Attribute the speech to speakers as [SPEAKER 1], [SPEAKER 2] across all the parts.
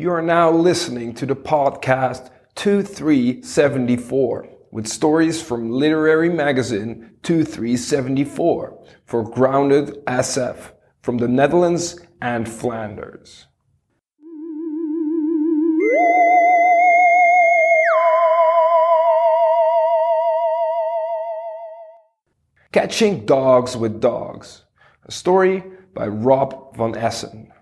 [SPEAKER 1] You are now listening to the podcast 2374 with stories from literary magazine 2374 for Grounded SF from the Netherlands and Flanders. Catching Dogs with Dogs, a story by Rob van Essen.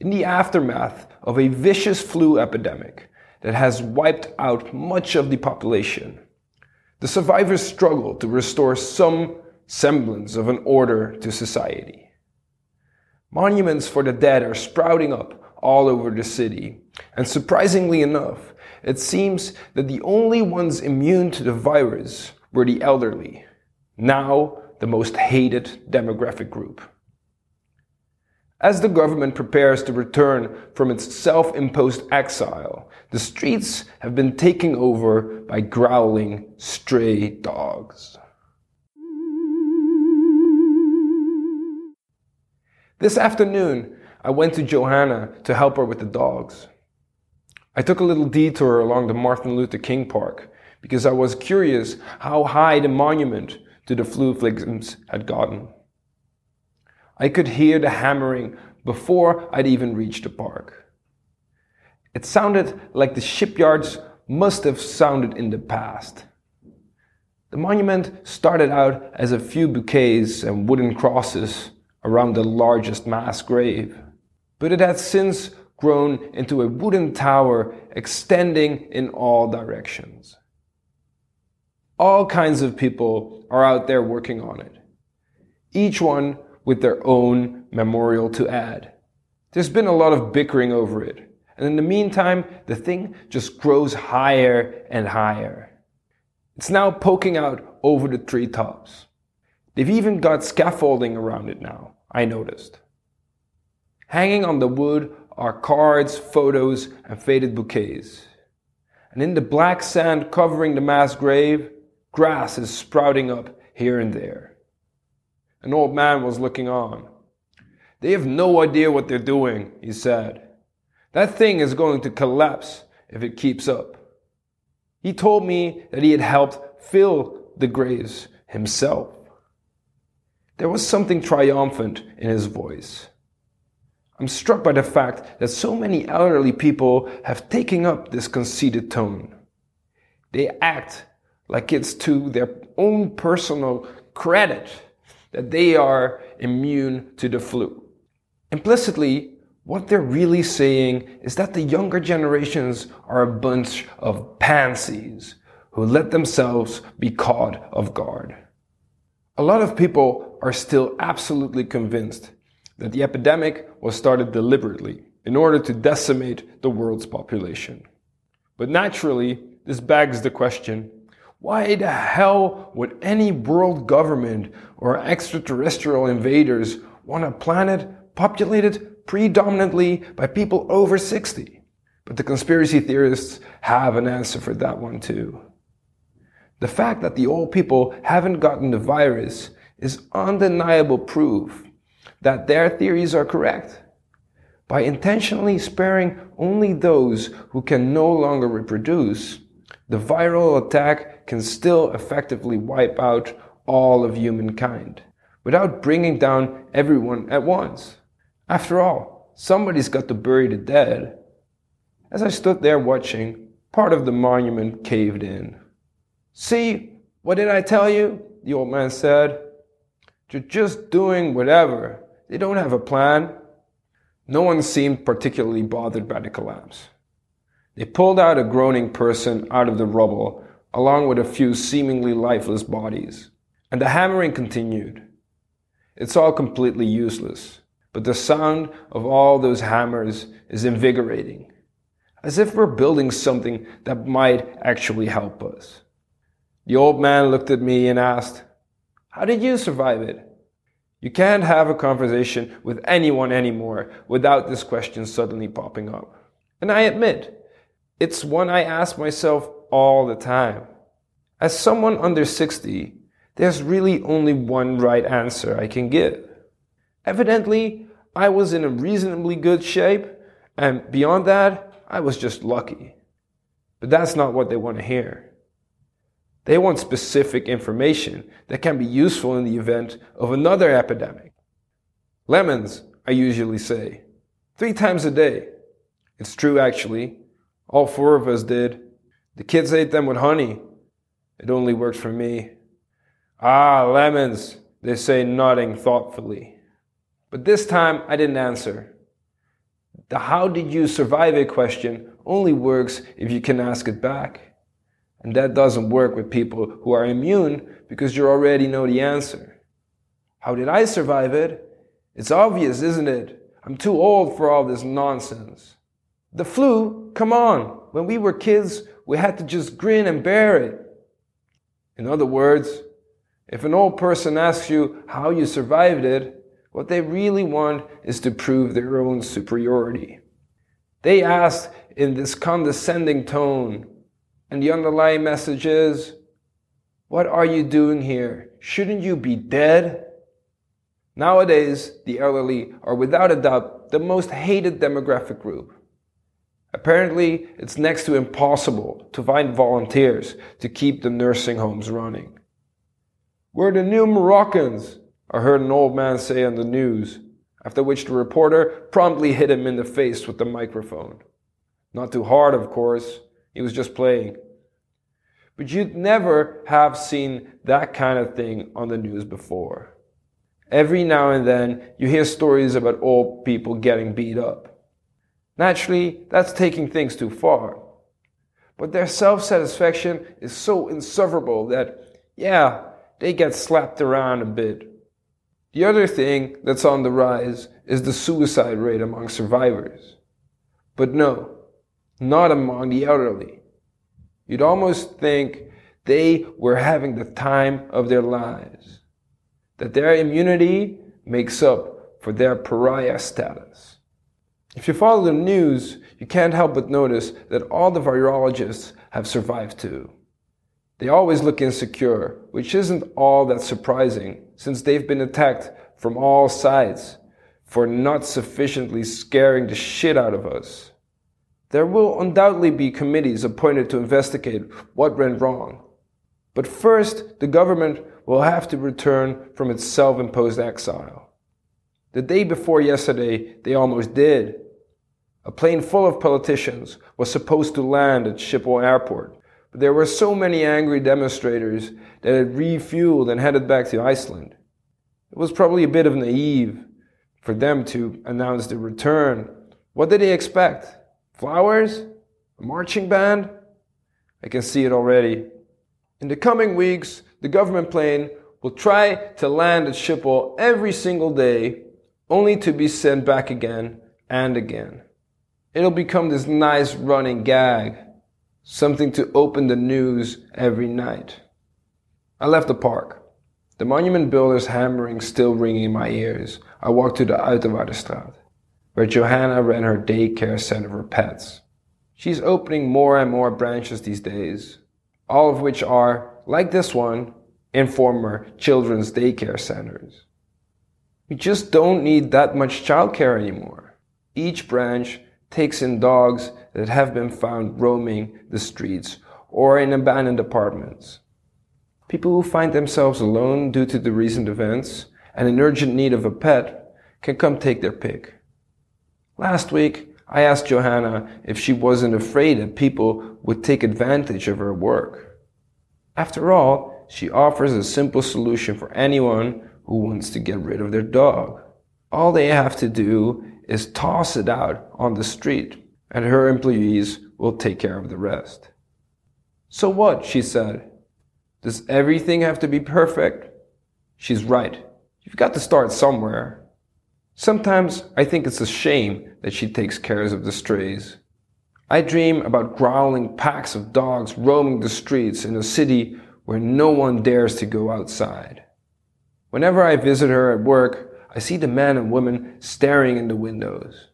[SPEAKER 1] In the aftermath of a vicious flu epidemic that has wiped out much of the population, the survivors struggle to restore some semblance of an order to society. Monuments for the dead are sprouting up all over the city, and surprisingly enough, it seems that the only ones immune to the virus were the elderly, now the most hated demographic group. As the government prepares to return from its self imposed exile, the streets have been taken over by growling stray dogs. This afternoon, I went to Johanna to help her with the dogs. I took a little detour along the Martin Luther King Park because I was curious how high the monument to the flu victims had gotten. I could hear the hammering before I'd even reached the park. It sounded like the shipyards must have sounded in the past. The monument started out as a few bouquets and wooden crosses around the largest mass grave, but it has since grown into a wooden tower extending in all directions. All kinds of people are out there working on it, each one with their own memorial to add. There's been a lot of bickering over it, and in the meantime, the thing just grows higher and higher. It's now poking out over the treetops. They've even got scaffolding around it now, I noticed. Hanging on the wood are cards, photos, and faded bouquets. And in the black sand covering the mass grave, Grass is sprouting up here and there. An old man was looking on. They have no idea what they're doing, he said. That thing is going to collapse if it keeps up. He told me that he had helped fill the graves himself. There was something triumphant in his voice. I'm struck by the fact that so many elderly people have taken up this conceited tone. They act like it's to their own personal credit that they are immune to the flu. Implicitly, what they're really saying is that the younger generations are a bunch of pansies who let themselves be caught off guard. A lot of people are still absolutely convinced that the epidemic was started deliberately in order to decimate the world's population. But naturally, this begs the question why the hell would any world government or extraterrestrial invaders want a planet populated predominantly by people over 60? But the conspiracy theorists have an answer for that one too. The fact that the old people haven't gotten the virus is undeniable proof that their theories are correct. By intentionally sparing only those who can no longer reproduce, the viral attack can still effectively wipe out all of humankind without bringing down everyone at once. After all, somebody's got to bury the dead. As I stood there watching, part of the monument caved in. See, what did I tell you? The old man said. They're just doing whatever. They don't have a plan. No one seemed particularly bothered by the collapse. They pulled out a groaning person out of the rubble, along with a few seemingly lifeless bodies. And the hammering continued. It's all completely useless, but the sound of all those hammers is invigorating, as if we're building something that might actually help us. The old man looked at me and asked, How did you survive it? You can't have a conversation with anyone anymore without this question suddenly popping up. And I admit, it's one I ask myself all the time. As someone under 60, there's really only one right answer I can give. Evidently, I was in a reasonably good shape, and beyond that, I was just lucky. But that's not what they want to hear. They want specific information that can be useful in the event of another epidemic. Lemons, I usually say, three times a day. It's true, actually. All four of us did. The kids ate them with honey. It only worked for me. Ah, lemons, they say, nodding thoughtfully. But this time I didn't answer. The how did you survive it question only works if you can ask it back. And that doesn't work with people who are immune because you already know the answer. How did I survive it? It's obvious, isn't it? I'm too old for all this nonsense. The flu, come on. When we were kids, we had to just grin and bear it. In other words, if an old person asks you how you survived it, what they really want is to prove their own superiority. They ask in this condescending tone, and the underlying message is, What are you doing here? Shouldn't you be dead? Nowadays, the elderly are without a doubt the most hated demographic group. Apparently, it's next to impossible to find volunteers to keep the nursing homes running. We're the new Moroccans, I heard an old man say on the news, after which the reporter promptly hit him in the face with the microphone. Not too hard, of course, he was just playing. But you'd never have seen that kind of thing on the news before. Every now and then you hear stories about old people getting beat up. Naturally, that's taking things too far. But their self satisfaction is so insufferable that, yeah, they get slapped around a bit the other thing that's on the rise is the suicide rate among survivors. But no, not among the elderly. You'd almost think they were having the time of their lives, that their immunity makes up for their pariah status. If you follow the news, you can't help but notice that all the virologists have survived too. They always look insecure, which isn't all that surprising since they've been attacked from all sides for not sufficiently scaring the shit out of us. There will undoubtedly be committees appointed to investigate what went wrong. But first, the government will have to return from its self imposed exile. The day before yesterday, they almost did. A plane full of politicians was supposed to land at Schiphol Airport. But there were so many angry demonstrators that it refueled and headed back to Iceland. It was probably a bit of naive for them to announce the return. What did they expect? Flowers? A marching band? I can see it already. In the coming weeks, the government plane will try to land at Schiphol every single day, only to be sent back again and again. It'll become this nice running gag something to open the news every night. I left the park. The monument builder's hammering still ringing in my ears. I walked to the Uiterwaardenstraat, where Johanna ran her daycare center for pets. She's opening more and more branches these days, all of which are, like this one, informer children's daycare centers. We just don't need that much childcare anymore. Each branch takes in dogs that have been found roaming the streets or in abandoned apartments. People who find themselves alone due to the recent events and in urgent need of a pet can come take their pick. Last week, I asked Johanna if she wasn't afraid that people would take advantage of her work. After all, she offers a simple solution for anyone who wants to get rid of their dog. All they have to do is toss it out on the street, and her employees will take care of the rest. So what? she said. Does everything have to be perfect? She's right. You've got to start somewhere. Sometimes I think it's a shame that she takes care of the strays. I dream about growling packs of dogs roaming the streets in a city where no one dares to go outside. Whenever I visit her at work, I see the men and women staring in the windows.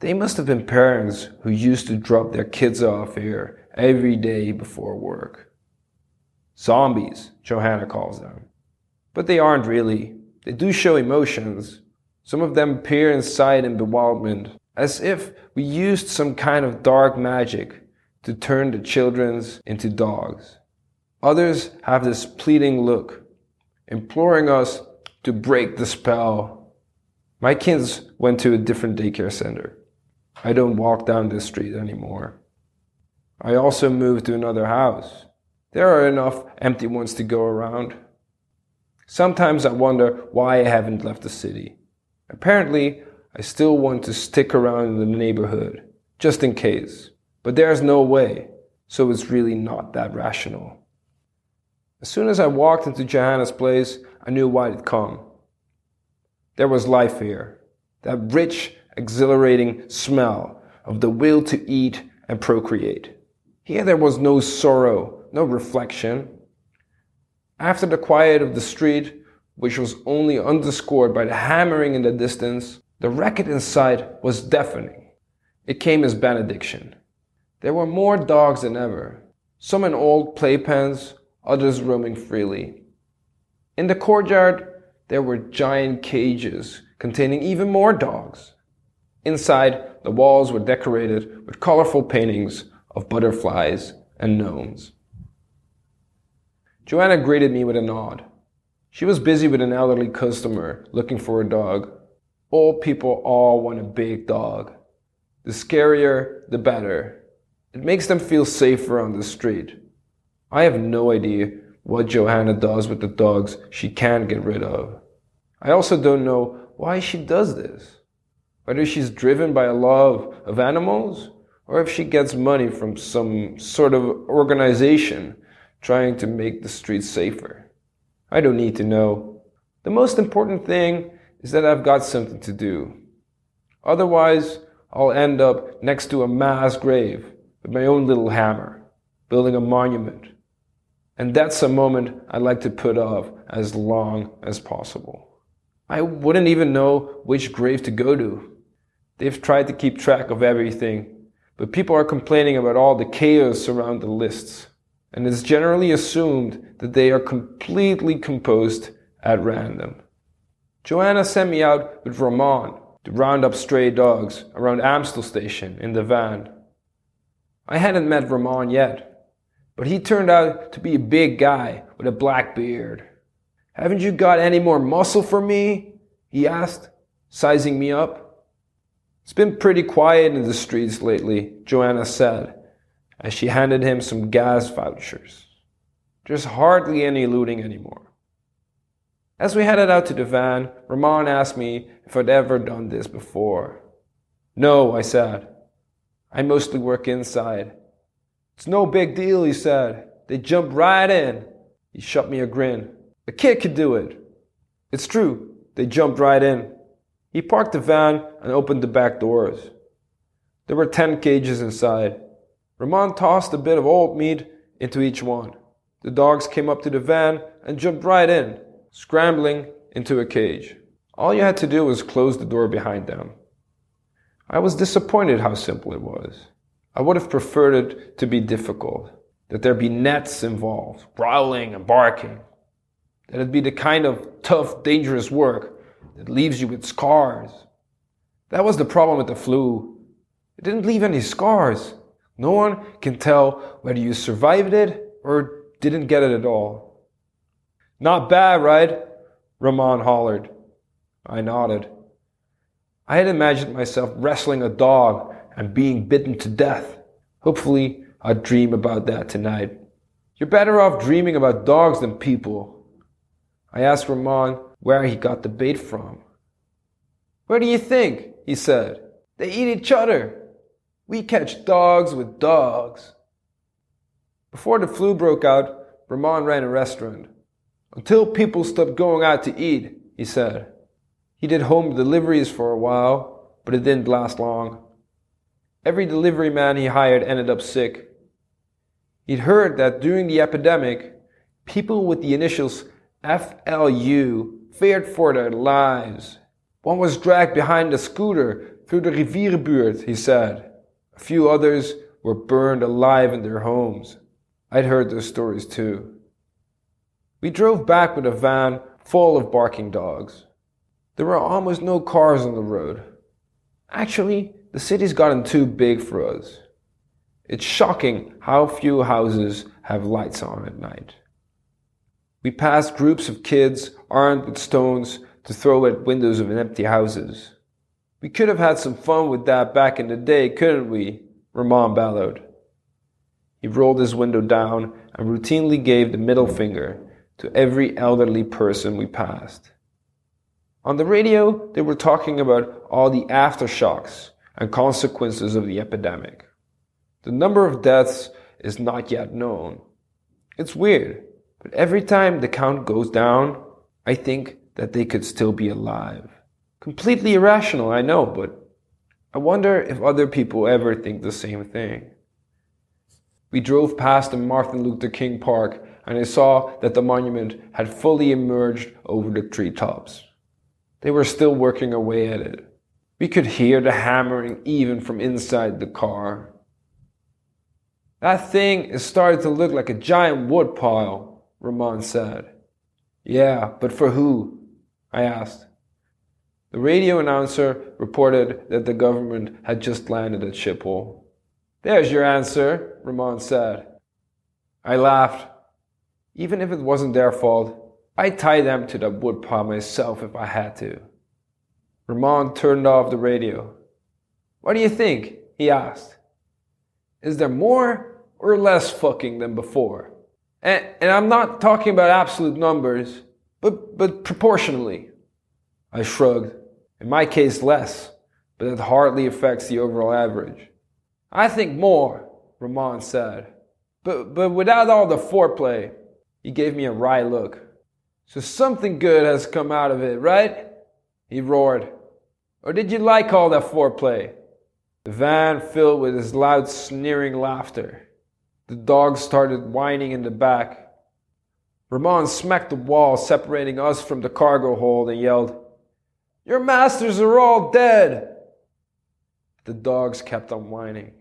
[SPEAKER 1] They must have been parents who used to drop their kids off here every day before work. Zombies, Johanna calls them. But they aren't really. They do show emotions, Some of them peer inside in bewilderment, as if we used some kind of dark magic to turn the children's into dogs. Others have this pleading look, imploring us to break the spell. My kids went to a different daycare center. I don't walk down this street anymore. I also moved to another house. There are enough empty ones to go around. Sometimes I wonder why I haven't left the city. Apparently, I still want to stick around in the neighborhood, just in case. But there's no way, so it's really not that rational. As soon as I walked into Johanna's place, I knew why it'd come. There was life here. That rich, exhilarating smell of the will to eat and procreate. Here there was no sorrow, no reflection. After the quiet of the street, which was only underscored by the hammering in the distance, the racket inside was deafening. It came as benediction. There were more dogs than ever, some in old playpens, others roaming freely. In the courtyard, there were giant cages containing even more dogs. Inside, the walls were decorated with colorful paintings of butterflies and gnomes. Johanna greeted me with a nod. She was busy with an elderly customer looking for a dog. Old people all want a big dog. The scarier, the better. It makes them feel safer on the street. I have no idea what Johanna does with the dogs she can't get rid of. I also don't know why she does this. Whether she's driven by a love of animals or if she gets money from some sort of organization trying to make the streets safer. I don't need to know. The most important thing is that I've got something to do. Otherwise, I'll end up next to a mass grave with my own little hammer, building a monument. And that's a moment I'd like to put off as long as possible. I wouldn't even know which grave to go to. They've tried to keep track of everything, but people are complaining about all the chaos around the lists. And it's generally assumed that they are completely composed at random. Johanna sent me out with Ramon to round up stray dogs around Amstel Station in the van. I hadn't met Ramon yet, but he turned out to be a big guy with a black beard. Haven't you got any more muscle for me? he asked, sizing me up. It's been pretty quiet in the streets lately, Johanna said, as she handed him some gas vouchers. There's hardly any looting anymore. As we headed out to the van, Ramon asked me if I'd ever done this before. No, I said. I mostly work inside. It's no big deal, he said. They jump right in. He shot me a grin. A kid could do it. It's true. They jumped right in. He parked the van and opened the back doors. There were ten cages inside. Ramon tossed a bit of old meat into each one. The dogs came up to the van and jumped right in, scrambling into a cage. All you had to do was close the door behind them. I was disappointed how simple it was. I would have preferred it to be difficult, that there be nets involved, growling and barking, that it be the kind of tough, dangerous work that leaves you with scars. That was the problem with the flu. It didn't leave any scars. No one can tell whether you survived it or didn't get it at all. Not bad, right? Ramon hollered. I nodded. I had imagined myself wrestling a dog and being bitten to death. Hopefully, I'd dream about that tonight. You're better off dreaming about dogs than people. I asked Ramon where he got the bait from. Where do you think? he said. They eat each other. We catch dogs with dogs. Before the flu broke out, Ramon ran a restaurant. Until people stopped going out to eat, he said. He did home deliveries for a while, but it didn't last long. Every delivery man he hired ended up sick. He'd heard that during the epidemic, people with the initials FLU feared for their lives. One was dragged behind a scooter through the Rivierenbuurt, he said. A few others were burned alive in their homes. I'd heard those stories too. We drove back with a van full of barking dogs. There were almost no cars on the road. Actually, the city's gotten too big for us. It's shocking how few houses have lights on at night. We passed groups of kids armed with stones to throw at windows of empty houses. We could have had some fun with that back in the day, couldn't we? Ramon bellowed. He rolled his window down and routinely gave the middle finger to every elderly person we passed. On the radio, they were talking about all the aftershocks and consequences of the epidemic. The number of deaths is not yet known. It's weird, but every time the count goes down, I think that they could still be alive. Completely irrational, I know, but I wonder if other people ever think the same thing. We drove past the Martin Luther King Park and I saw that the monument had fully emerged over the treetops. They were still working away at it. We could hear the hammering even from inside the car. That thing is starting to look like a giant woodpile, Ramon said. Yeah, but for who? I asked. The radio announcer reported that the government had just landed at Schiphol. There's your answer, Ramon said. I laughed. Even if it wasn't their fault, I'd tie them to that woodpile myself if I had to. Ramon turned off the radio. What do you think? he asked. Is there more or less fucking than before? And, and I'm not talking about absolute numbers, but, but proportionally. I shrugged. In my case, less, but it hardly affects the overall average. I think more, Ramon said. But, but without all the foreplay, he gave me a wry look. So something good has come out of it, right? He roared. Or did you like all that foreplay? The van filled with his loud, sneering laughter. The dog started whining in the back. Ramon smacked the wall separating us from the cargo hold and yelled, Your masters are all dead! The dogs kept on whining.